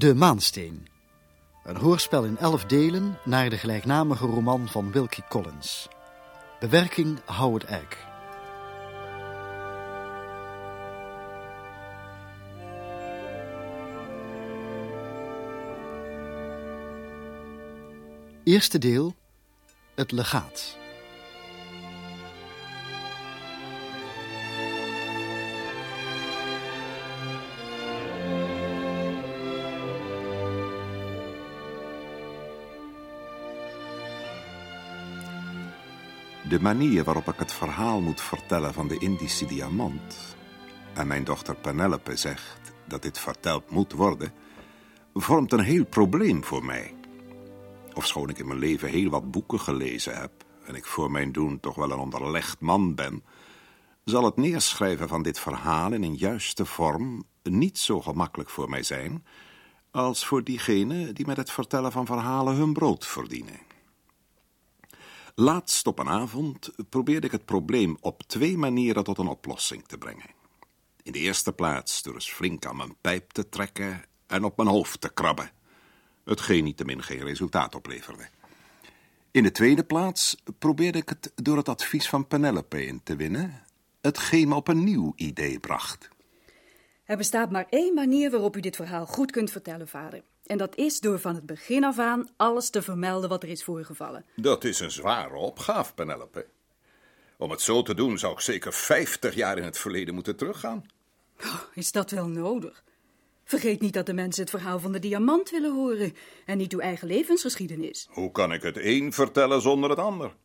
De Maansteen. Een hoorspel in elf delen naar de gelijknamige roman van Wilkie Collins. Bewerking Howard Egg. Eerste deel. Het legaat. De manier waarop ik het verhaal moet vertellen van de Indische diamant... en mijn dochter Penelope zegt dat dit verteld moet worden... vormt een heel probleem voor mij. Ofschoon ik in mijn leven heel wat boeken gelezen heb... en ik voor mijn doen toch wel een onderlegd man ben... zal het neerschrijven van dit verhaal in een juiste vorm... niet zo gemakkelijk voor mij zijn... als voor diegenen die met het vertellen van verhalen hun brood verdienen. Laatst op een avond probeerde ik het probleem op twee manieren tot een oplossing te brengen. In de eerste plaats door eens flink aan mijn pijp te trekken en op mijn hoofd te krabben. Hetgeen niettemin geen resultaat opleverde. In de tweede plaats probeerde ik het door het advies van Penelope in te winnen, hetgeen me op een nieuw idee bracht. Er bestaat maar één manier waarop u dit verhaal goed kunt vertellen, vader. En dat is door van het begin af aan alles te vermelden wat er is voorgevallen. Dat is een zware opgave, Penelope. Om het zo te doen zou ik zeker vijftig jaar in het verleden moeten teruggaan. Oh, is dat wel nodig? Vergeet niet dat de mensen het verhaal van de diamant willen horen en niet uw eigen levensgeschiedenis. Hoe kan ik het een vertellen zonder het ander?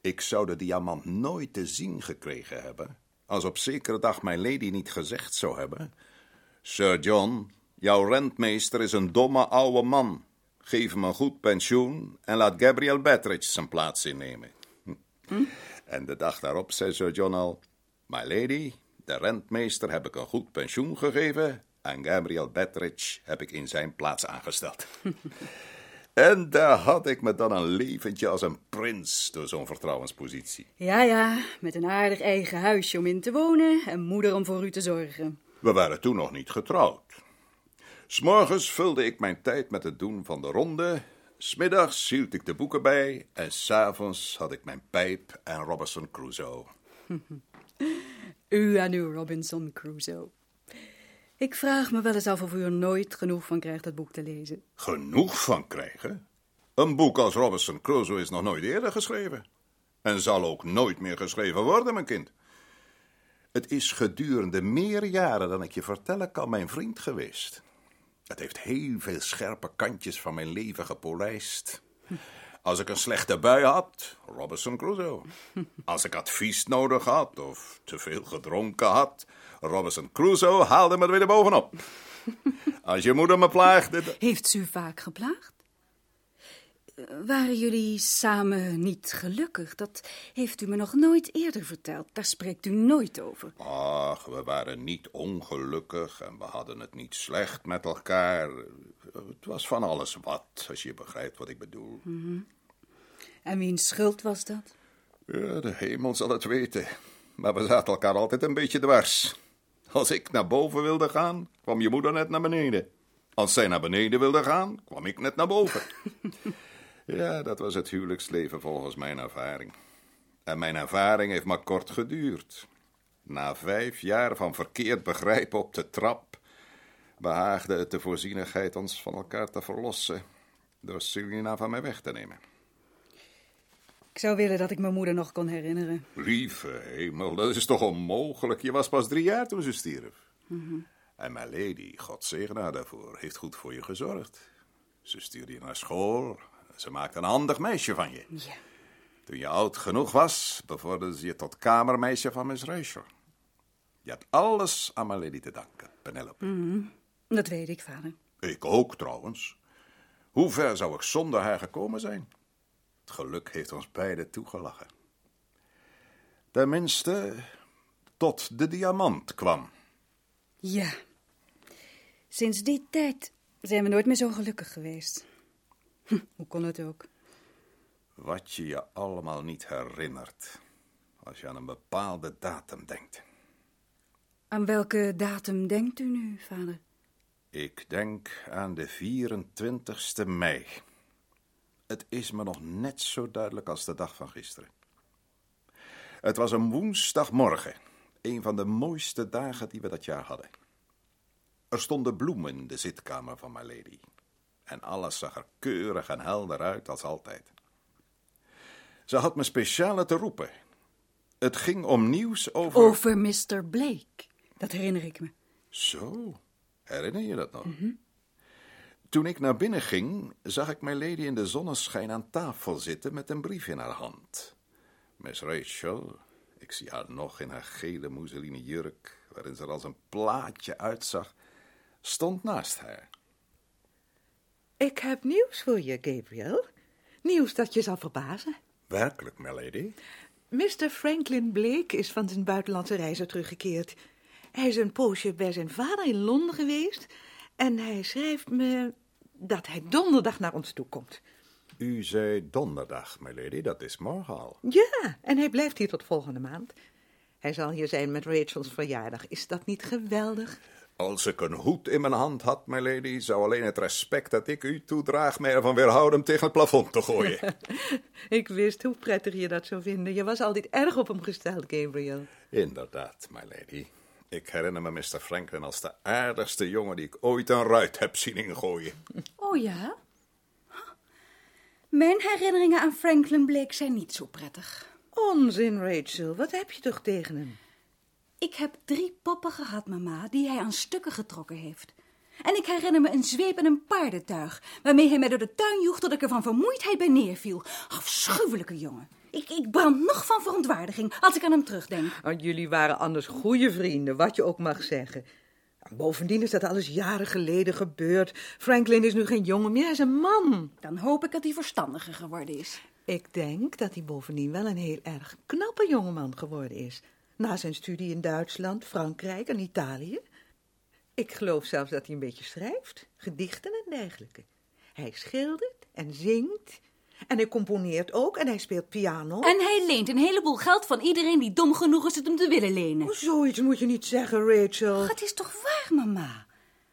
Ik zou de diamant nooit te zien gekregen hebben als op zekere dag mijn lady niet gezegd zou hebben... Sir John, jouw rentmeester is een domme oude man. Geef hem een goed pensioen en laat Gabriel Bettridge zijn plaats innemen. Hm? En de dag daarop zei Sir John al... My lady, de rentmeester heb ik een goed pensioen gegeven... en Gabriel Bettridge heb ik in zijn plaats aangesteld. En daar had ik me dan een leventje als een prins door zo'n vertrouwenspositie. Ja, ja, met een aardig eigen huisje om in te wonen en moeder om voor u te zorgen. We waren toen nog niet getrouwd. S'morgens vulde ik mijn tijd met het doen van de ronde, smiddags hield ik de boeken bij en s'avonds had ik mijn pijp en Robinson Crusoe. u en uw Robinson Crusoe. Ik vraag me wel eens af of u er nooit genoeg van krijgt dat boek te lezen. Genoeg van krijgen? Een boek als Robinson Crusoe is nog nooit eerder geschreven. En zal ook nooit meer geschreven worden, mijn kind. Het is gedurende meer jaren dan ik je vertellen kan mijn vriend geweest. Het heeft heel veel scherpe kantjes van mijn leven gepolijst. Als ik een slechte bui had, Robinson Crusoe. Als ik advies nodig had of te veel gedronken had, Robinson Crusoe haalde me er weer bovenop. Als je moeder me plaagde... Heeft ze u vaak geplaagd? Waren jullie samen niet gelukkig? Dat heeft u me nog nooit eerder verteld. Daar spreekt u nooit over. Ach, we waren niet ongelukkig en we hadden het niet slecht met elkaar. Het was van alles wat, als je begrijpt wat ik bedoel. Mm -hmm. En wiens schuld was dat? Ja, de hemel zal het weten. Maar we zaten elkaar altijd een beetje dwars. Als ik naar boven wilde gaan, kwam je moeder net naar beneden. Als zij naar beneden wilde gaan, kwam ik net naar boven. ja, dat was het huwelijksleven volgens mijn ervaring. En mijn ervaring heeft maar kort geduurd. Na vijf jaar van verkeerd begrijpen op de trap, behaagde het de voorzienigheid ons van elkaar te verlossen door Selina van mij weg te nemen. Ik zou willen dat ik mijn moeder nog kon herinneren. Lieve hemel, dat is toch onmogelijk? Je was pas drie jaar toen ze stierf. Mm -hmm. En mijn lady, God zegen haar daarvoor, heeft goed voor je gezorgd. Ze stuurde je naar school. Ze maakte een handig meisje van je. Ja. Toen je oud genoeg was, bevorderde ze je tot kamermeisje van Miss Rachel. Je hebt alles aan mijn lady te danken, Penelope. Mm -hmm. Dat weet ik, vader. Ik ook, trouwens. Hoe ver zou ik zonder haar gekomen zijn? Het geluk heeft ons beiden toegelachen. Tenminste, tot de diamant kwam. Ja. Sinds die tijd zijn we nooit meer zo gelukkig geweest. Hm, hoe kon het ook? Wat je je allemaal niet herinnert. Als je aan een bepaalde datum denkt. Aan welke datum denkt u nu, vader? Ik denk aan de 24ste mei. Het is me nog net zo duidelijk als de dag van gisteren. Het was een woensdagmorgen, een van de mooiste dagen die we dat jaar hadden. Er stonden bloemen in de zitkamer van my lady. En alles zag er keurig en helder uit als altijd. Ze had me speciaal te roepen. Het ging om nieuws over... Over Mr. Blake. Dat herinner ik me. Zo, herinner je dat nog? Toen ik naar binnen ging, zag ik mijn lady in de zonneschijn aan tafel zitten met een brief in haar hand. Miss Rachel, ik zie haar nog in haar gele mousseline jurk, waarin ze er als een plaatje uitzag, stond naast haar. Ik heb nieuws voor je, Gabriel. Nieuws dat je zal verbazen. Werkelijk, milady? Mr. Franklin Blake is van zijn buitenlandse reizen teruggekeerd. Hij is een poosje bij zijn vader in Londen geweest en hij schrijft me dat hij donderdag naar ons toe komt. U zei donderdag, milady, dat is morgen al. Ja, en hij blijft hier tot volgende maand. Hij zal hier zijn met Rachel's verjaardag. Is dat niet geweldig? Als ik een hoed in mijn hand had, milady, zou alleen het respect dat ik u toedraag mij ervan weerhouden hem tegen het plafond te gooien. Ik wist hoe prettig je dat zou vinden. Je was altijd erg op hem gesteld, Gabriel. Inderdaad, milady. Ik herinner me Mr. Franklin als de aardigste jongen die ik ooit een ruit heb zien ingooien. Oh ja? Mijn herinneringen aan Franklin Blake zijn niet zo prettig. Onzin, Rachel. Wat heb je toch tegen hem? Ik heb drie poppen gehad, mama, die hij aan stukken getrokken heeft. En ik herinner me een zweep en een paardentuig, waarmee hij mij door de tuin joeg tot ik er van vermoeidheid bij neerviel. Afschuwelijke jongen. Ik, ik brand nog van verontwaardiging als ik aan hem terugdenk. Oh, jullie waren anders goede vrienden, wat je ook mag zeggen. Bovendien is dat alles jaren geleden gebeurd. Franklin is nu geen jongen meer, hij is een man. Dan hoop ik dat hij verstandiger geworden is. Ik denk dat hij bovendien wel een heel erg knappe jongeman geworden is. Na zijn studie in Duitsland, Frankrijk en Italië. Ik geloof zelfs dat hij een beetje schrijft, gedichten en dergelijke. Hij schildert en zingt. En hij componeert ook en hij speelt piano. En hij leent een heleboel geld van iedereen die dom genoeg is het hem te willen lenen. Oh, zoiets moet je niet zeggen, Rachel. Het is toch waar, mama?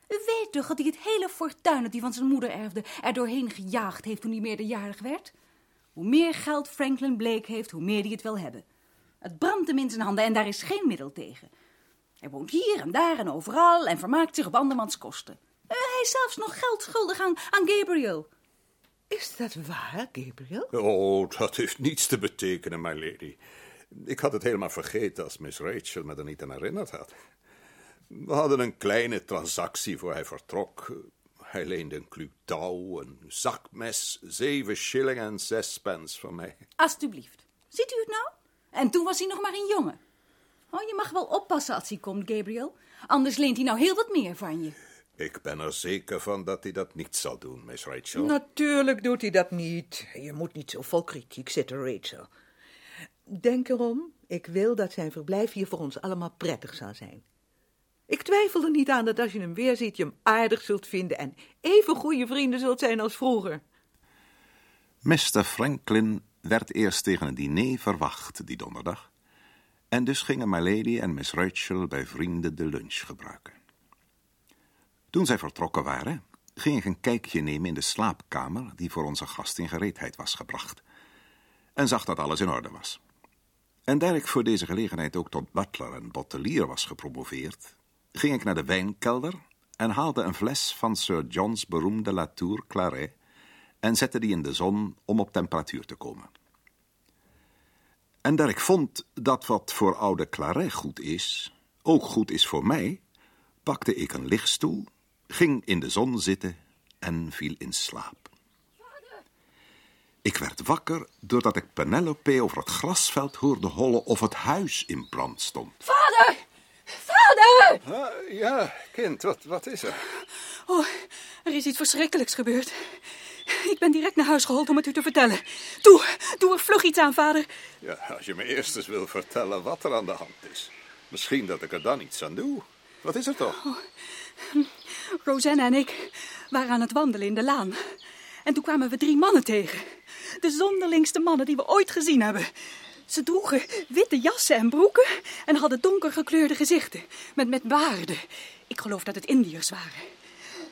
U weet toch dat hij het hele fortuin dat hij van zijn moeder erfde er doorheen gejaagd heeft toen hij meerderjarig werd? Hoe meer geld Franklin Blake heeft, hoe meer hij het wil hebben. Het brandt hem in zijn handen en daar is geen middel tegen. Hij woont hier en daar en overal en vermaakt zich op andermans kosten. Eh, hij is zelfs nog geld schuldig aan, aan Gabriel. Is dat waar, Gabriel? Oh, dat heeft niets te betekenen, my lady. Ik had het helemaal vergeten als Miss Rachel me er niet aan herinnerd had. We hadden een kleine transactie voor hij vertrok. Hij leende een kluw touw, een zakmes, zeven shilling en zes pence van mij. Alsjeblieft. Ziet u het nou? En toen was hij nog maar een jongen. Oh, je mag wel oppassen als hij komt, Gabriel. Anders leent hij nou heel wat meer van je. Ik ben er zeker van dat hij dat niet zal doen, Miss Rachel. Natuurlijk doet hij dat niet. Je moet niet zo vol kritiek zitten, Rachel. Denk erom, ik wil dat zijn verblijf hier voor ons allemaal prettig zal zijn. Ik twijfel er niet aan dat als je hem weer ziet, je hem aardig zult vinden en even goede vrienden zult zijn als vroeger. Mr. Franklin werd eerst tegen een diner verwacht die donderdag. En dus gingen my lady en Miss Rachel bij vrienden de lunch gebruiken. Toen zij vertrokken waren, ging ik een kijkje nemen in de slaapkamer die voor onze gast in gereedheid was gebracht. En zag dat alles in orde was. En daar ik voor deze gelegenheid ook tot butler en bottelier was gepromoveerd, ging ik naar de wijnkelder en haalde een fles van Sir John's beroemde Latour Claret en zette die in de zon om op temperatuur te komen. En daar ik vond dat wat voor oude Claret goed is, ook goed is voor mij, pakte ik een lichtstoel, ging in de zon zitten en viel in slaap. Ik werd wakker doordat ik Penelope over het grasveld hoorde hollen of het huis in brand stond. Vader! Vader! Ah, ja, kind, wat, wat is er? Oh, er is iets verschrikkelijks gebeurd. Ik ben direct naar huis gehold om het u te vertellen. Doe, doe er vlug iets aan, vader. Ja, als je me eerst eens wil vertellen wat er aan de hand is. Misschien dat ik er dan iets aan doe. Wat is er toch? Rosanna en ik waren aan het wandelen in de laan. En toen kwamen we drie mannen tegen. De zonderlingste mannen die we ooit gezien hebben. Ze droegen witte jassen en broeken en hadden donker gekleurde gezichten. Met, met baarden. Ik geloof dat het Indiërs waren.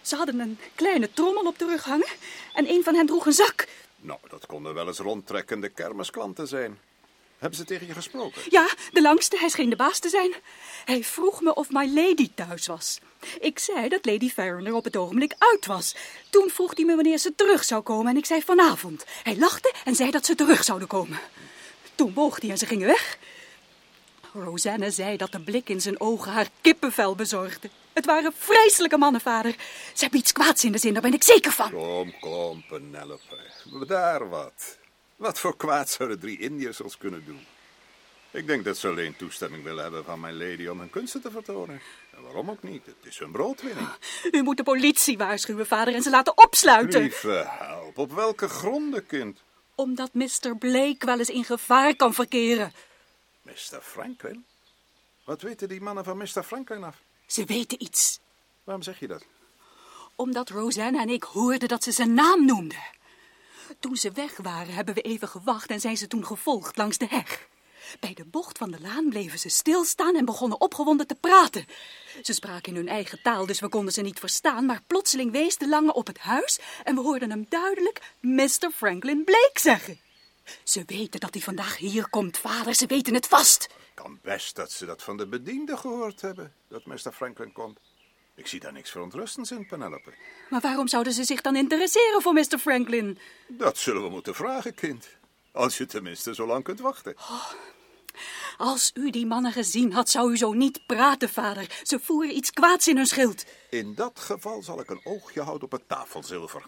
Ze hadden een kleine trommel op de rug hangen en een van hen droeg een zak. Nou, dat konden wel eens rondtrekkende kermisklanten zijn. Hebben ze tegen je gesproken? Ja, de langste, hij scheen de baas te zijn. Hij vroeg me of my lady thuis was. Ik zei dat Lady Farron op het ogenblik uit was. Toen vroeg hij me wanneer ze terug zou komen en ik zei vanavond. Hij lachte en zei dat ze terug zouden komen. Toen boog hij en ze gingen weg. Rosanne zei dat de blik in zijn ogen haar kippenvel bezorgde. Het waren vreselijke mannen, vader. Ze hebben iets kwaads in de zin, daar ben ik zeker van. Kom, kom, Penelope. Daar wat. Wat voor kwaad zouden drie Indiërs ons kunnen doen? Ik denk dat ze alleen toestemming willen hebben van mijn lady om hun kunsten te vertonen. En waarom ook niet? Het is hun broodwinning. U moet de politie waarschuwen, vader, en ze laten opsluiten. Lieve help, op welke gronden, kind? Omdat Mr. Blake wel eens in gevaar kan verkeren. Mr. Franklin? Wat weten die mannen van Mr. Franklin af? Ze weten iets. Waarom zeg je dat? Omdat Rosanna en ik hoorden dat ze zijn naam noemde. Toen ze weg waren, hebben we even gewacht en zijn ze toen gevolgd langs de heg. Bij de bocht van de laan bleven ze stilstaan en begonnen opgewonden te praten. Ze spraken in hun eigen taal, dus we konden ze niet verstaan, maar plotseling wees de lange op het huis en we hoorden hem duidelijk Mr. Franklin Blake zeggen. Ze weten dat hij vandaag hier komt, vader, ze weten het vast. Kan best dat ze dat van de bediende gehoord hebben, dat Mr. Franklin komt. Ik zie daar niks verontrustends in, Penelope. Maar waarom zouden ze zich dan interesseren voor Mr. Franklin? Dat zullen we moeten vragen, kind. Als je tenminste zo lang kunt wachten. Als u die mannen gezien had, zou u zo niet praten, vader. Ze voeren iets kwaads in hun schild. In dat geval zal ik een oogje houden op het tafelzilver.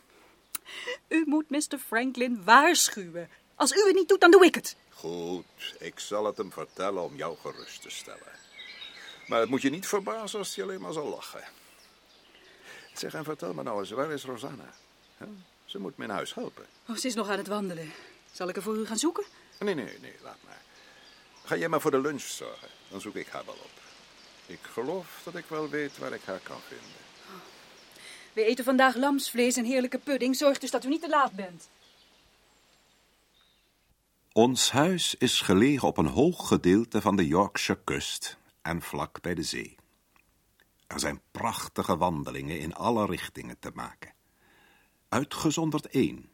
U moet Mr. Franklin waarschuwen. Als u het niet doet, dan doe ik het. Goed, ik zal het hem vertellen om jou gerust te stellen. Maar het moet je niet verbazen als hij alleen maar zal lachen. Zeg, en vertel me nou eens, waar is Rosanna? Ze moet me in huis helpen. Oh, ze is nog aan het wandelen. Zal ik er voor u gaan zoeken? Nee, nee, nee, laat maar. Ga jij maar voor de lunch zorgen, dan zoek ik haar wel op. Ik geloof dat ik wel weet waar ik haar kan vinden. We eten vandaag lamsvlees en heerlijke pudding. Zorg dus dat u niet te laat bent. Ons huis is gelegen op een hoog gedeelte van de Yorkshire kust en vlak bij de zee. Er zijn prachtige wandelingen in alle richtingen te maken. Uitgezonderd één.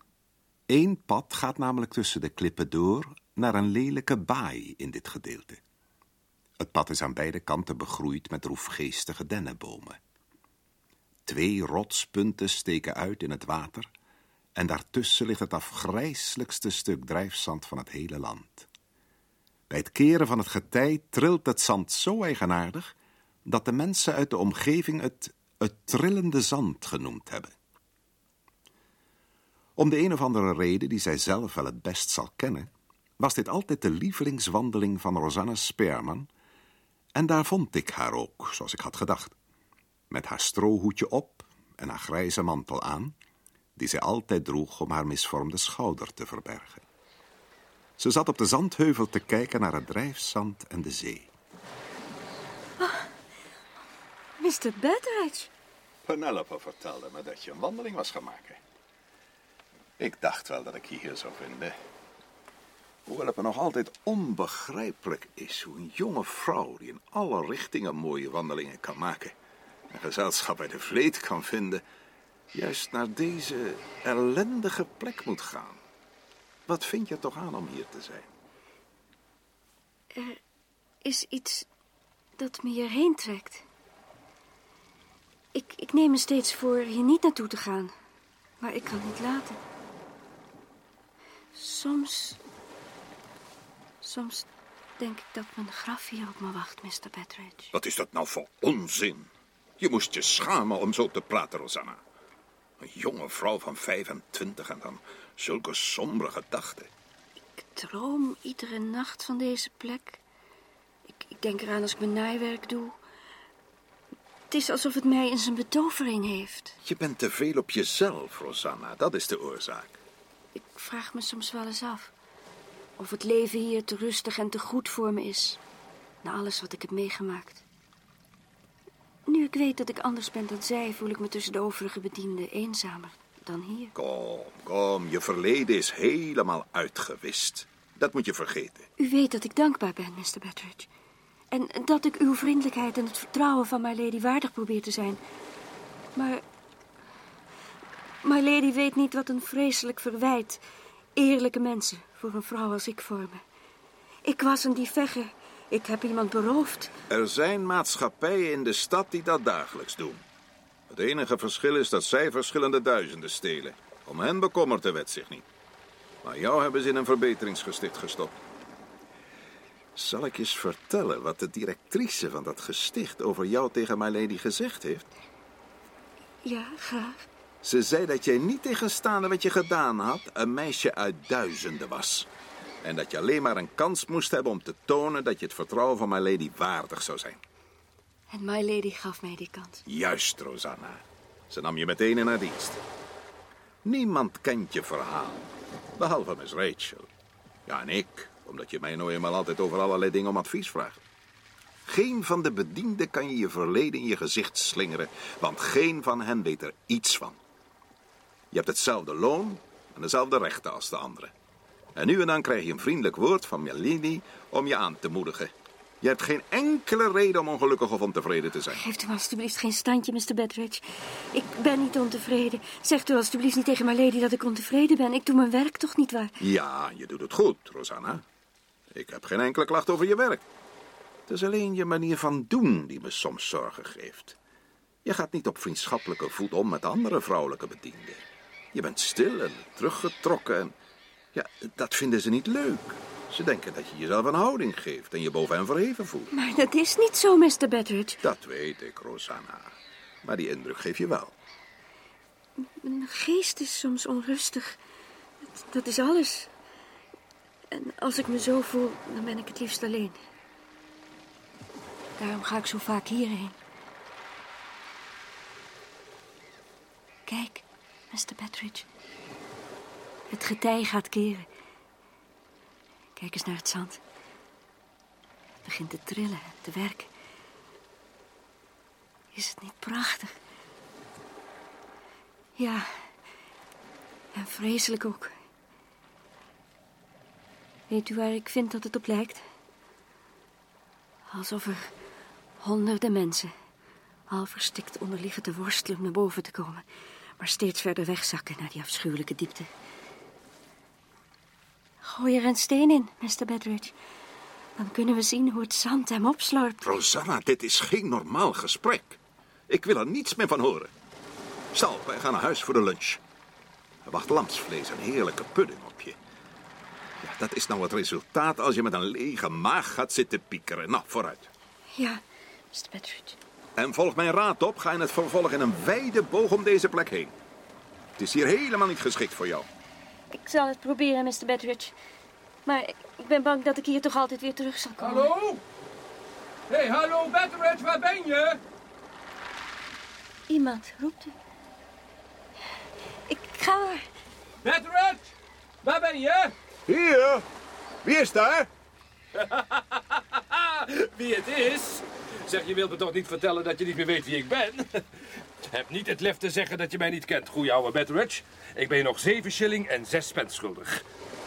Eén pad gaat namelijk tussen de klippen door naar een lelijke baai in dit gedeelte. Het pad is aan beide kanten begroeid met droefgeestige dennenbomen. Twee rotspunten steken uit in het water en daartussen ligt het afgrijselijkste stuk drijfzand van het hele land. Bij het keren van het getij trilt het zand zo eigenaardig dat de mensen uit de omgeving het het trillende zand genoemd hebben. Om de een of andere reden die zij zelf wel het best zal kennen, was dit altijd de lievelingswandeling van Rosanna Spearman, en daar vond ik haar ook, zoals ik had gedacht, met haar strohoedje op en haar grijze mantel aan, die zij altijd droeg om haar misvormde schouder te verbergen. Ze zat op de zandheuvel te kijken naar het drijfzand en de zee. Mr. Betteridge. Penelope vertelde me dat je een wandeling was gaan maken. Ik dacht wel dat ik je hier zou vinden. Hoewel het me nog altijd onbegrijpelijk is hoe een jonge vrouw die in alle richtingen mooie wandelingen kan maken en gezelschap bij de vleet kan vinden, juist naar deze ellendige plek moet gaan. Wat vind je toch aan om hier te zijn? Er is iets dat me hierheen trekt. Ik, ik neem me steeds voor hier niet naartoe te gaan, maar ik kan het niet laten. Soms. Soms denk ik dat mijn graf hier op me wacht, Mr. Betteridge. Wat is dat nou voor onzin? Je moest je schamen om zo te praten, Rosanna. Een jonge vrouw van 25 en dan zulke sombere gedachten. Ik droom iedere nacht van deze plek. Ik, ik denk eraan als ik mijn naaiwerk doe. Het is alsof het mij in zijn betovering heeft. Je bent te veel op jezelf, Rosanna. Dat is de oorzaak. Ik vraag me soms wel eens af of het leven hier te rustig en te goed voor me is. Na alles wat ik heb meegemaakt. Nu ik weet dat ik anders ben dan zij, voel ik me tussen de overige bedienden eenzamer dan hier. Kom, kom. Je verleden is helemaal uitgewist. Dat moet je vergeten. U weet dat ik dankbaar ben, Mr. Betteridge. En dat ik uw vriendelijkheid en het vertrouwen van mijn lady waardig probeer te zijn. Maar My Lady weet niet wat een vreselijk verwijt eerlijke mensen voor een vrouw als ik vormen. Ik was een diefegger. Ik heb iemand beroofd. Er zijn maatschappijen in de stad die dat dagelijks doen. Het enige verschil is dat zij verschillende duizenden stelen. Om hen bekommert de wet zich niet. Maar jou hebben ze in een verbeteringsgesticht gestopt. Zal ik eens vertellen wat de directrice van dat gesticht over jou tegen my lady gezegd heeft? Ja, graag. Ze zei dat jij niet tegenstaande wat je gedaan had, een meisje uit duizenden was. En dat je alleen maar een kans moest hebben om te tonen dat je het vertrouwen van my lady waardig zou zijn. En My Lady gaf mij die kans. Juist, Rosanna. Ze nam je meteen in haar dienst. Niemand kent je verhaal, behalve Miss Rachel. Ja, en ik, omdat je mij nou eenmaal altijd over allerlei dingen om advies vraagt. Geen van de bedienden kan je je verleden in je gezicht slingeren, want geen van hen weet er iets van. Je hebt hetzelfde loon en dezelfde rechten als de anderen. En nu en dan krijg je een vriendelijk woord van Melini om je aan te moedigen. Je hebt geen enkele reden om ongelukkig of ontevreden te zijn. Geeft u me alstublieft geen standje, Mr. Bedridge. Ik ben niet ontevreden. Zegt u alstublieft niet tegen my lady dat ik ontevreden ben. Ik doe mijn werk toch niet waar. Ja, je doet het goed, Rosanna. Ik heb geen enkele klacht over je werk. Het is alleen je manier van doen die me soms zorgen geeft. Je gaat niet op vriendschappelijke voet om met andere vrouwelijke bedienden. Je bent stil en teruggetrokken en... Ja, dat vinden ze niet leuk. Ze denken dat je jezelf een houding geeft en je boven hen verheven voelt. Maar dat is niet zo, Mr. Bedridge. Dat weet ik, Rosanna. Maar die indruk geef je wel. Mijn geest is soms onrustig. Dat, is alles. En als ik me zo voel, dan ben ik het liefst alleen. Daarom ga ik zo vaak hierheen. Kijk, Mr. Bedridge. Het getij gaat keren. Kijk eens naar het zand. Het begint te trillen, te werken. Is het niet prachtig? Ja, en vreselijk ook. Weet u waar ik vind dat het op lijkt? Alsof er honderden mensen, al verstikt onder liggen te worstelen om naar boven te komen, maar steeds verder wegzakken naar die afschuwelijke diepte. Gooi er een steen in, Mr. Bedridge. Dan kunnen we zien hoe het zand hem opslorpt. Rosanna, dit is geen normaal gesprek. Ik wil er niets meer van horen. Stal, wij gaan naar huis voor de lunch. Er wacht lamsvlees en heerlijke pudding op je. Ja, dat is nou het resultaat als je met een lege maag gaat zitten piekeren. Nou, vooruit. Ja, Mr. Bedridge. En volg mijn raad op, ga in het vervolg in een wijde boog om deze plek heen. Het is hier helemaal niet geschikt voor jou. Ik zal het proberen, Mr. Bedridge. Maar ik ben bang dat ik hier toch altijd weer terug zal komen. Hallo? Hé, hey, hallo Betteridge, waar ben je? Iemand roept u. Ik ga maar. Betteridge, waar ben je? Hier? Wie is daar? Wie het is? Zeg, je wilt me toch niet vertellen dat je niet meer weet wie ik ben? Heb niet het lef te zeggen dat je mij niet kent, goeie ouwe Betteridge. Ik ben je nog zeven shilling en zes pence schuldig.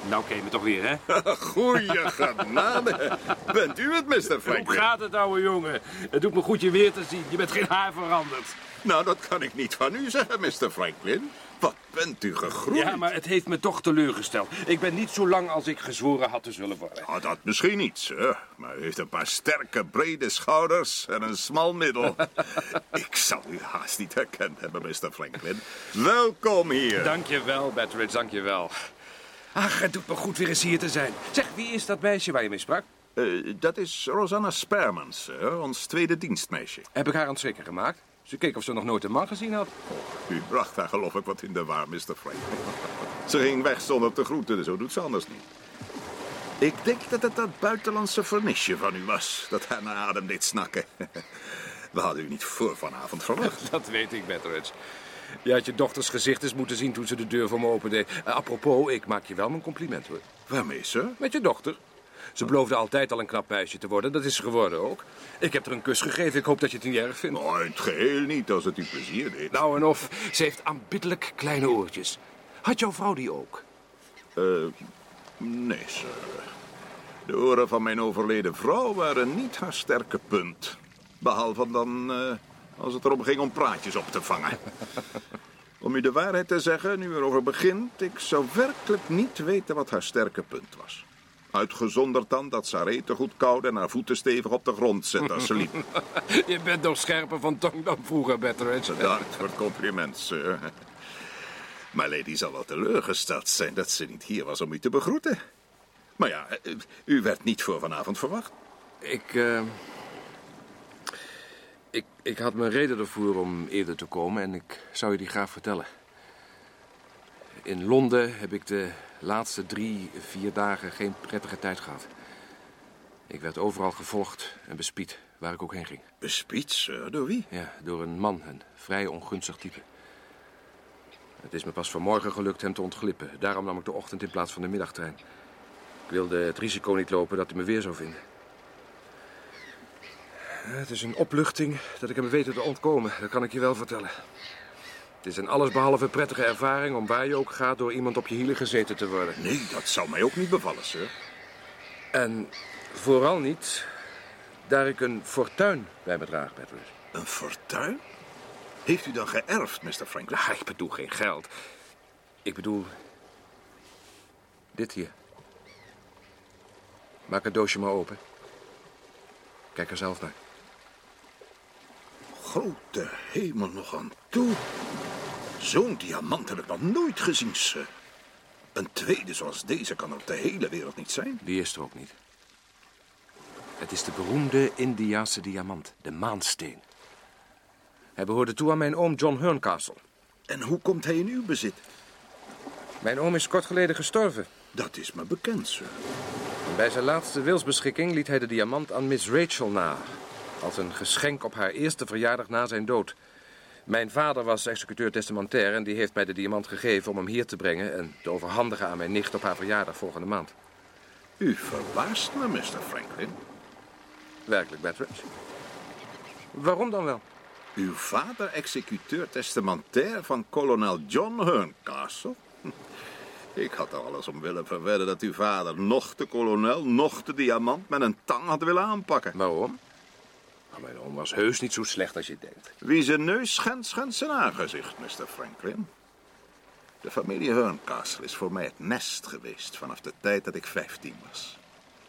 Nou ken je me toch weer, hè? Goeie genade. Bent u het, Mr. Hoe Franklin? gaat het, ouwe jongen? Het doet me goed je weer te zien. Je bent geen haar veranderd. Nou, dat kan ik niet van u zeggen, Mr. Franklin. Wat bent u gegroeid? Ja, maar het heeft me toch teleurgesteld. Ik ben niet zo lang als ik gezworen had te zullen worden. Nou, dat misschien niet, sir. Maar u heeft een paar sterke, brede schouders en een smal middel. ik zou u haast niet herkend hebben, Mr. Franklin. Welkom hier. Dank je wel, dank je wel. Ach, het doet me goed weer eens hier te zijn. Zeg, wie is dat meisje waar je mee sprak? Eh, dat is Rosanna Sperman, sir, ons tweede dienstmeisje. Heb ik haar aan het schrikken gemaakt? Ze keek of ze nog nooit een man gezien had. U bracht haar geloof ik wat in de war, Mr. Franklin. Ze ging weg zonder te groeten, zo doet ze anders niet. Ik denk dat het dat buitenlandse vernisje van u was, dat haar naar adem deed snakken. We hadden u niet voor vanavond verwacht. Dat weet ik, Betteridge. Je had je dochters gezicht eens moeten zien toen ze de deur voor me opende. Uh, apropos, ik maak je wel mijn compliment, hoor. Waarmee, sir? Met je dochter. Ze beloofde altijd al een knap meisje te worden. Dat is ze geworden ook. Ik heb er een kus gegeven. Ik hoop dat je het niet erg vindt. In het geheel niet, als het u plezier deed. Nou en of, ze heeft aanbiddelijk kleine oortjes. Had jouw vrouw die ook? Eh, nee, sir. De oren van mijn overleden vrouw waren niet haar sterke punt. Behalve dan eh, als het erom ging om praatjes op te vangen. Om u de waarheid te zeggen, nu erover begint, ik zou werkelijk niet weten wat haar sterke punt was. Uitgezonderd dan dat ze haar eten goed koude en haar voeten stevig op de grond zette als ze liep. Je bent nog scherper van tong dan vroeger, Betteridge. Bedankt voor het compliment, sir. Maar Lady zal wel teleurgesteld zijn dat ze niet hier was om u te begroeten. Maar ja, eh, u werd niet voor vanavond verwacht. Ik, eh, ik, ik had mijn reden ervoor om eerder te komen en ik zou je die graag vertellen. In Londen heb ik de laatste drie, vier dagen geen prettige tijd gehad. Ik werd overal gevolgd en bespied, waar ik ook heen ging. Bespied, sir? Door wie? Ja, door een man, een vrij ongunstig type. Het is me pas vanmorgen gelukt hem te ontglippen. Daarom nam ik de ochtend in plaats van de middagtrein. Ik wilde het risico niet lopen dat hij me weer zou vinden. Het is een opluchting dat ik hem weten te ontkomen, dat kan ik je wel vertellen. Het is een allesbehalve prettige ervaring om waar je ook gaat door iemand op je hielen gezeten te worden. Nee, dat zou mij ook niet bevallen, sir. En vooral niet daar ik een fortuin bij me draag, Patrick. Een fortuin? Heeft u dan geërfd, Mr. Franklin? Ah, ik bedoel geen geld. Ik bedoel... dit hier. Maak het doosje maar open. Kijk er zelf naar. Grote hemel nog aan toe. Zo'n diamant heb ik nog nooit gezien, sir. Een tweede zoals deze kan er op de hele wereld niet zijn. Die is er ook niet. Het is de beroemde Indiaanse diamant, de maansteen. Hij behoorde toe aan mijn oom John Herncastle. En hoe komt hij in uw bezit? Mijn oom is kort geleden gestorven. Dat is me bekend, sir. Bij zijn laatste wilsbeschikking liet hij de diamant aan Miss Rachel na. Als een geschenk op haar eerste verjaardag na zijn dood. Mijn vader was executeur testamentair en die heeft mij de diamant gegeven om hem hier te brengen en te overhandigen aan mijn nicht op haar verjaardag volgende maand. U verbaast me, Mr. Franklin. Werkelijk, Betteridge. Waarom dan wel? Uw vader executeur testamentair van kolonel John Herncastle? Ik had er alles om willen verwedden dat uw vader nog de kolonel, nog de diamant met een tang had willen aanpakken. Waarom? Nou, mijn oom was heus niet zo slecht als je denkt. Wie zijn neus schendt, schendt zijn aangezicht, Mr. Franklin. De familie Herncastle is voor mij het nest geweest vanaf de tijd dat ik 15 was.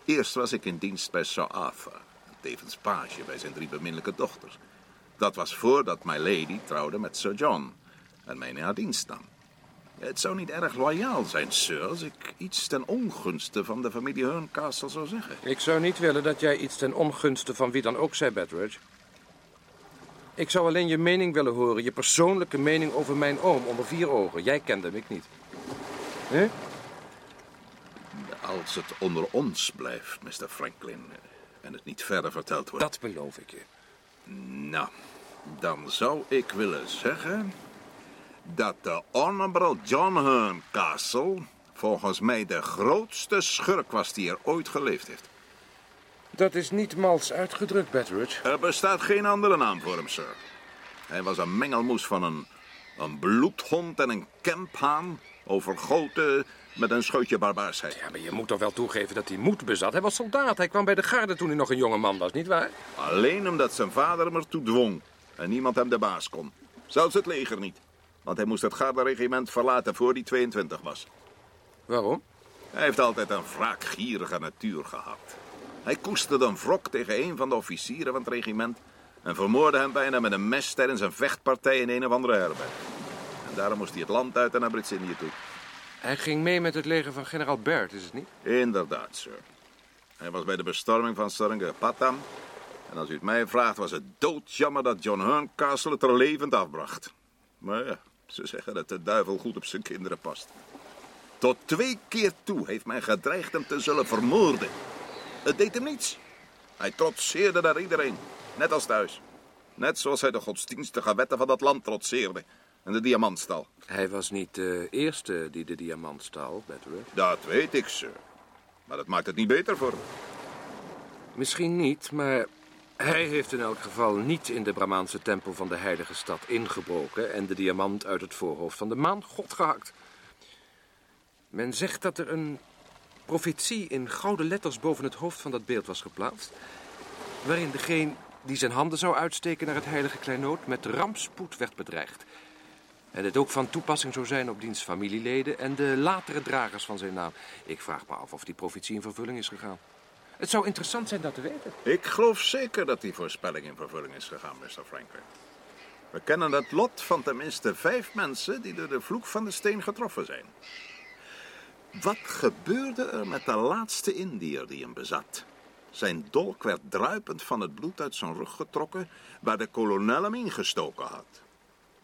Eerst was ik in dienst bij Sir Arthur, tevens page bij zijn drie beminnelijke dochters. Dat was voordat my lady trouwde met Sir John en mij in haar dienst nam. Het zou niet erg loyaal zijn, sir, als ik iets ten ongunste van de familie Herncastle zou zeggen. Ik zou niet willen dat jij iets ten ongunste van wie dan ook zei, Betteridge. Ik zou alleen je mening willen horen, je persoonlijke mening over mijn oom onder vier ogen. Jij kende hem, ik niet. Hè? Als het onder ons blijft, Mr. Franklin, en het niet verder verteld wordt. Dat beloof ik je. Nou, dan zou ik willen zeggen dat de Honorable John Herncastle volgens mij de grootste schurk was die er ooit geleefd heeft. Dat is niet mals uitgedrukt, Betteridge. Er bestaat geen andere naam voor hem, sir. Hij was een mengelmoes van een, een bloedhond en een kemphaan, overgoten met een scheutje barbaarsheid. Ja, maar je moet toch wel toegeven dat hij moed bezat. Hij was soldaat. Hij kwam bij de garde toen hij nog een jonge man was, nietwaar? Alleen omdat zijn vader hem ertoe dwong en niemand hem de baas kon. Zelfs het leger niet. Want hij moest het garderegiment verlaten voor hij 22 was. Waarom? Hij heeft altijd een wraakgierige natuur gehad. Hij koesterde een wrok tegen een van de officieren van het regiment... en vermoordde hem bijna met een mes tijdens een vechtpartij in een of andere herberg. En daarom moest hij het land uit en naar Brits-Indië toe. Hij ging mee met het leger van generaal Baird, is het niet? Inderdaad, sir. Hij was bij de bestorming van Seringapatam. En als u het mij vraagt, was het doodjammer dat John Herncastle het er levend afbracht. Maar ja, ze zeggen dat de duivel goed op zijn kinderen past. Tot twee keer toe heeft men gedreigd hem te zullen vermoorden. Het deed hem niets. Hij trotseerde naar iedereen, net als thuis. Net zoals hij de godsdienstige wetten van dat land trotseerde. En de diamantstal. Hij was niet de eerste die de diamant stal, Betteridge. Dat weet ik, sir. Maar dat maakt het niet beter voor hem. Misschien niet, maar hij heeft in elk geval niet in de Brahmaanse tempel van de heilige stad ingebroken en de diamant uit het voorhoofd van de maangod gehakt. Men zegt dat er een profetie in gouden letters boven het hoofd van dat beeld was geplaatst, waarin degene die zijn handen zou uitsteken naar het heilige kleinood met rampspoed werd bedreigd. En het ook van toepassing zou zijn op diens familieleden en de latere dragers van zijn naam. Ik vraag me af of die profetie in vervulling is gegaan. Het zou interessant zijn dat te weten. Ik geloof zeker dat die voorspelling in vervulling is gegaan, Mr. Franklin. We kennen het lot van tenminste vijf mensen die door de vloek van de steen getroffen zijn. Wat gebeurde er met de laatste Indiër die hem bezat? Zijn dolk werd druipend van het bloed uit zijn rug getrokken, waar de kolonel hem ingestoken had.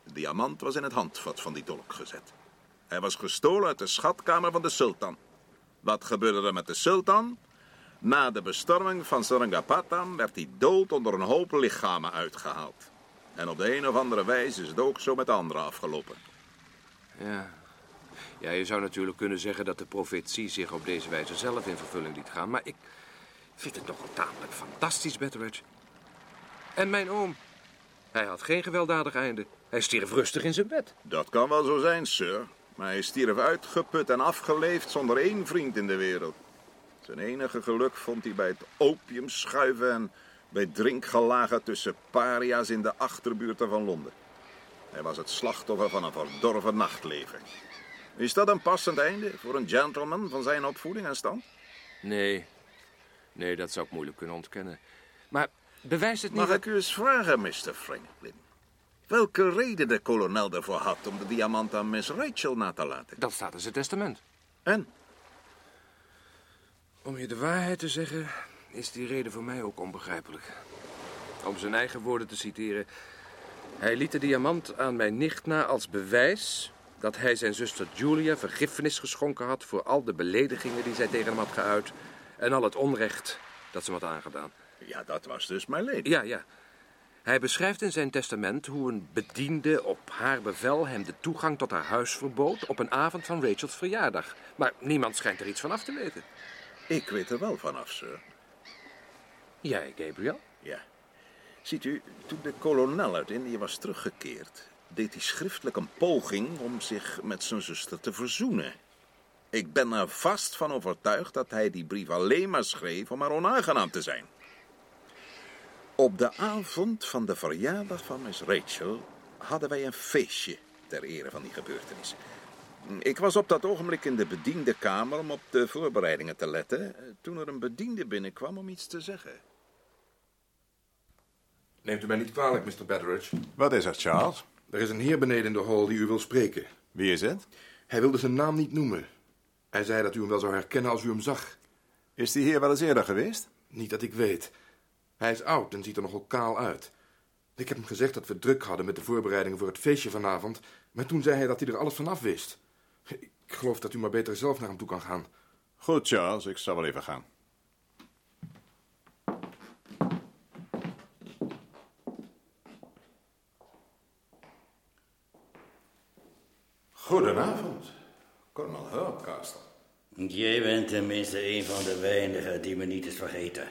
De diamant was in het handvat van die dolk gezet. Hij was gestolen uit de schatkamer van de sultan. Wat gebeurde er met de sultan? Na de bestorming van Sarangapatan werd hij dood onder een hoop lichamen uitgehaald. En op de een of andere wijze is het ook zo met de anderen afgelopen. Ja. Ja, je zou natuurlijk kunnen zeggen dat de profetie zich op deze wijze zelf in vervulling liet gaan. Maar ik vind het toch wel tamelijk fantastisch, Betteridge. En mijn oom. Hij had geen gewelddadig einde. Hij stierf rustig in zijn bed. Dat kan wel zo zijn, sir. Maar hij stierf uitgeput en afgeleefd zonder één vriend in de wereld. Zijn enige geluk vond hij bij het opium schuiven en bij drinkgelagen tussen paria's in de achterbuurten van Londen. Hij was het slachtoffer van een verdorven nachtleven. Is dat een passend einde voor een gentleman van zijn opvoeding en stand? Nee. Nee, dat zou ik moeilijk kunnen ontkennen. Maar bewijst het niet... Mag dat- ik u eens vragen, Mr. Franklin? Welke reden de kolonel ervoor had om de diamant aan Miss Rachel na te laten? Dat staat in zijn testament. En? Om je de waarheid te zeggen, is die reden voor mij ook onbegrijpelijk. Om zijn eigen woorden te citeren. Hij liet de diamant aan mijn nicht na als bewijs dat hij zijn zuster Julia vergiffenis geschonken had voor al de beledigingen die zij tegen hem had geuit en al het onrecht dat ze hem had aangedaan. Ja, dat was dus mijn lady. Ja, ja. Hij beschrijft in zijn testament hoe een bediende op haar bevel hem de toegang tot haar huis verbood op een avond van Rachels verjaardag. Maar niemand schijnt er iets van af te weten. Ik weet er wel vanaf, sir. Jij, Gabriel? Ja. Ziet u, toen de kolonel uit Indië was teruggekeerd, deed hij schriftelijk een poging om zich met zijn zuster te verzoenen. Ik ben er vast van overtuigd dat hij die brief alleen maar schreef om haar onaangenaam te zijn. Op de avond van de verjaardag van Miss Rachel hadden wij een feestje ter ere van die gebeurtenis. Ik was op dat ogenblik in de bediendenkamer om op de voorbereidingen te letten, toen er een bediende binnenkwam om iets te zeggen. Neemt u mij niet kwalijk, Mr. Betteridge. Wat is er, Charles? Er is een heer beneden in de hall die u wil spreken. Wie is het? Hij wilde zijn naam niet noemen. Hij zei dat u hem wel zou herkennen als u hem zag. Is die hier wel eens eerder geweest? Niet dat ik weet. Hij is oud en ziet er nogal kaal uit. Ik heb hem gezegd dat we druk hadden met de voorbereidingen voor het feestje vanavond, maar toen zei hij dat hij er alles van af wist. Ik geloof dat u maar beter zelf naar hem toe kan gaan. Goed, Charles, ik zal wel even gaan. Goedenavond, kolonel Hurcastle. Jij bent tenminste een van de weinigen die me niet is vergeten.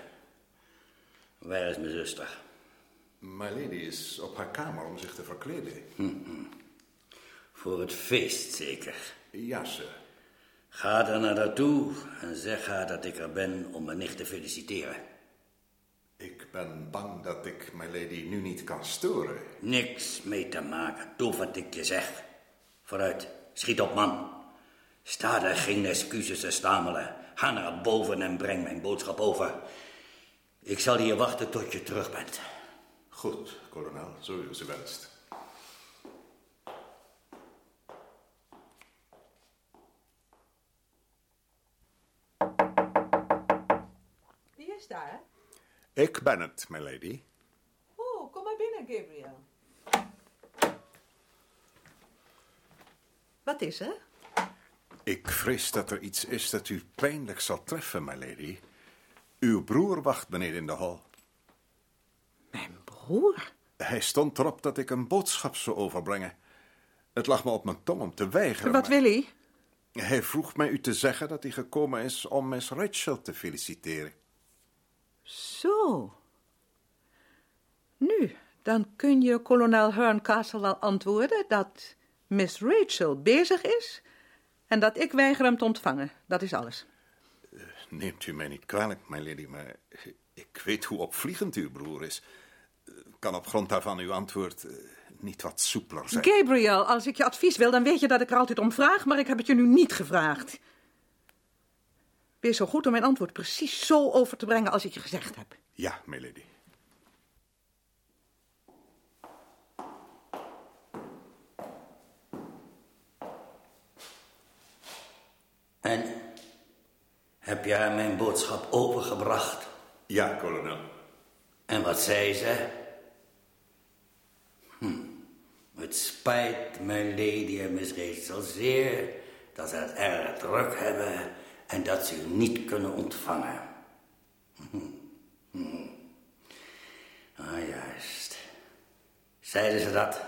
Waar is mijn zuster? My lady is op haar kamer om zich te verkleden. Voor het feest zeker. Ja, sir. Ga er naar haar toe en zeg haar dat ik er ben om mijn nicht te feliciteren. Ik ben bang dat ik my lady nu niet kan storen. Niks mee te maken, doe wat ik je zeg. Vooruit, schiet op man. Sta er geen excuses te stamelen. Ga naar boven en breng mijn boodschap over. Ik zal hier wachten tot je terug bent. Goed, kolonel, zo u ze wenst. Wie is daar? Ik ben het, my lady. Oh, kom maar binnen, Gabriel. Wat is er? Ik vrees dat er iets is dat u pijnlijk zal treffen, my lady. Uw broer wacht beneden in de hal. Mijn broer? Hij stond erop dat ik een boodschap zou overbrengen. Het lag me op mijn tong om te weigeren. Wat maar- wil hij? Hij vroeg mij u te zeggen dat hij gekomen is om Miss Rachel te feliciteren. Zo. Nu, dan kun je kolonel Herncastle wel antwoorden dat Miss Rachel bezig is en dat ik weiger hem te ontvangen. Dat is alles. Neemt u mij niet kwalijk, my lady, maar ik weet hoe opvliegend uw broer is. Kan op grond daarvan uw antwoord eh, niet wat soepeler zijn? Gabriel, als ik je advies wil, dan weet je dat ik er altijd om vraag, maar ik heb het je nu niet gevraagd. Wees zo goed om mijn antwoord precies zo over te brengen als ik je gezegd heb. Ja, milady. En heb jij mijn boodschap overgebracht? Ja, kolonel. En wat zei ze? Hm. Het spijt mijn lady en Miss Rachel zeer dat ze het erg druk hebben en dat ze u niet kunnen ontvangen. Hm. Hm. Ah, juist. Zeiden ze dat?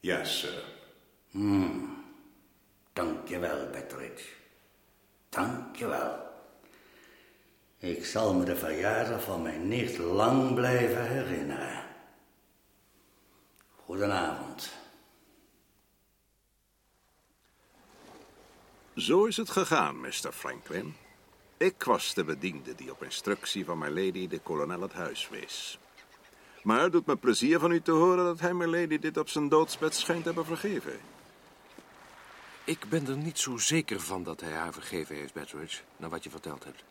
Ja, sir. Hmm. Dank je wel, Betteridge. Dank je wel. Ik zal me de verjaardag van mijn nicht lang blijven herinneren. Goedenavond. Zo is het gegaan, Mr. Franklin. Ik was de bediende die op instructie van mijn lady de kolonel het huis wees. Maar het doet me plezier van u te horen dat hij mijn lady dit op zijn doodsbed schijnt te hebben vergeven. Ik ben er niet zo zeker van dat hij haar vergeven heeft, Betteridge, naar wat je verteld hebt.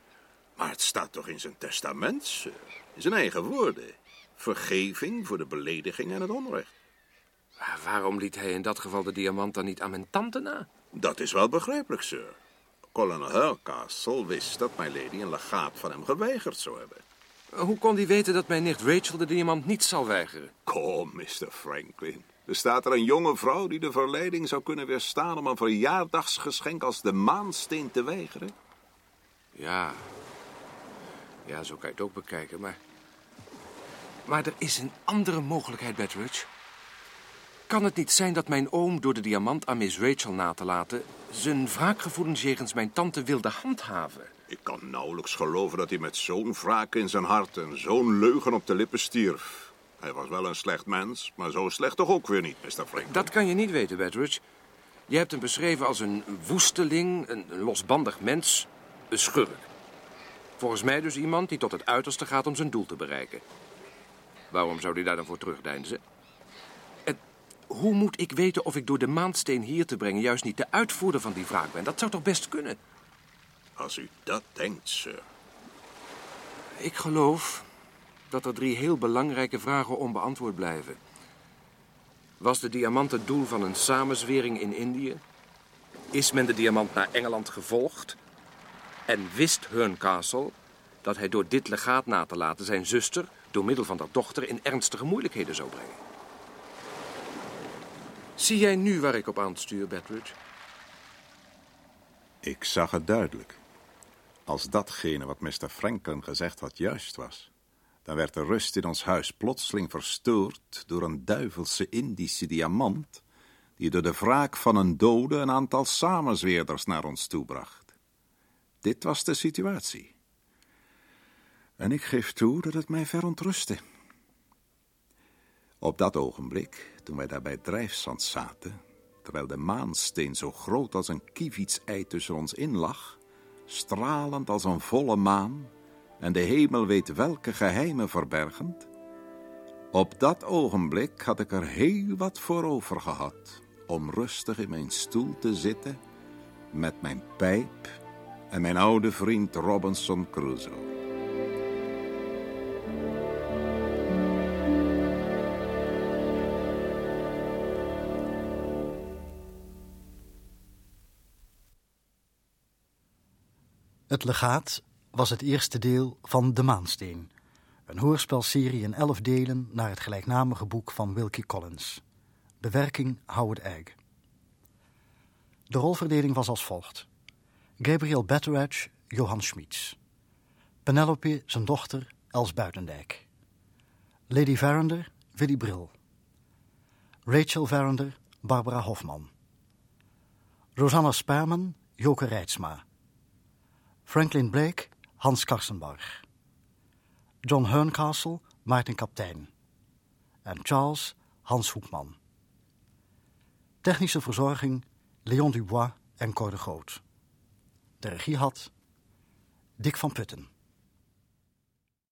Maar het staat toch in zijn testament, sir. In zijn eigen woorden. Vergeving voor de belediging en het onrecht. Maar waarom liet hij in dat geval de diamant dan niet aan mijn tante na? Dat is wel begrijpelijk, sir. Kolonel Hurcastle wist dat mijn lady een legaat van hem geweigerd zou hebben. Hoe kon hij weten dat mijn nicht Rachel de diamant niet zal weigeren? Kom, Mr. Franklin. Er staat er een jonge vrouw die de verleiding zou kunnen weerstaan om een verjaardagsgeschenk als de maansteen te weigeren? Ja. Ja, zo kan je het ook bekijken, maar... Maar er is een andere mogelijkheid, Betteridge. Kan het niet zijn dat mijn oom door de diamant aan Miss Rachel na te laten... zijn wraakgevoelens jegens mijn tante wilde handhaven? Ik kan nauwelijks geloven dat hij met zo'n wraak in zijn hart en zo'n leugen op de lippen stierf. Hij was wel een slecht mens, maar zo slecht toch ook weer niet, Mr. Franklin. Dat kan je niet weten, Betteridge. Je hebt hem beschreven als een woesteling, een losbandig mens, een schurk. Volgens mij dus iemand die tot het uiterste gaat om zijn doel te bereiken. Waarom zou hij daar dan voor terugdeinzen? Hoe moet ik weten of ik door de maandsteen hier te brengen... juist niet de uitvoerder van die wraak ben? Dat zou toch best kunnen? Als u dat denkt, sir. Ik geloof dat er drie heel belangrijke vragen onbeantwoord blijven. Was de diamant het doel van een samenzwering in Indië? Is men de diamant naar Engeland gevolgd? En wist Castle dat hij door dit legaat na te laten zijn zuster, door middel van dat dochter, in ernstige moeilijkheden zou brengen? Zie jij nu waar ik op aanstuur, Betteridge? Ik zag het duidelijk. Als datgene wat Mr. Franklin gezegd had juist was, dan werd de rust in ons huis plotseling verstoord door een duivelse Indische diamant, die door de wraak van een dode een aantal samenzweerders naar ons toebracht. Dit was de situatie. En ik geef toe dat het mij verontrustte. Op dat ogenblik, toen wij daar bij het drijfzand zaten, terwijl de maansteen zo groot als een kievitsei tussen ons in lag, stralend als een volle maan, en de hemel weet welke geheimen verbergend, op dat ogenblik had ik er heel wat voor over gehad om rustig in mijn stoel te zitten met mijn pijp en mijn oude vriend Robinson Crusoe. Het legaat was het eerste deel van De Maansteen, een hoorspelserie in elf delen naar het gelijknamige boek van Wilkie Collins. Bewerking Howard Egg. De rolverdeling was als volgt. Gabriel Betteridge, Johan Schmitz. Penelope, zijn dochter, Els Buitendijk. Lady Verinder, Willy Bril. Rachel Verinder, Barbara Hofman. Rosanna Sperman, Joke Reitsma. Franklin Blake, Hans Karsenbarg. John Herncastle, Maarten Kaptein. En Charles, Hans Hoekman. Technische verzorging, Leon Dubois en Cor de Groot. De regie had Dick van Putten.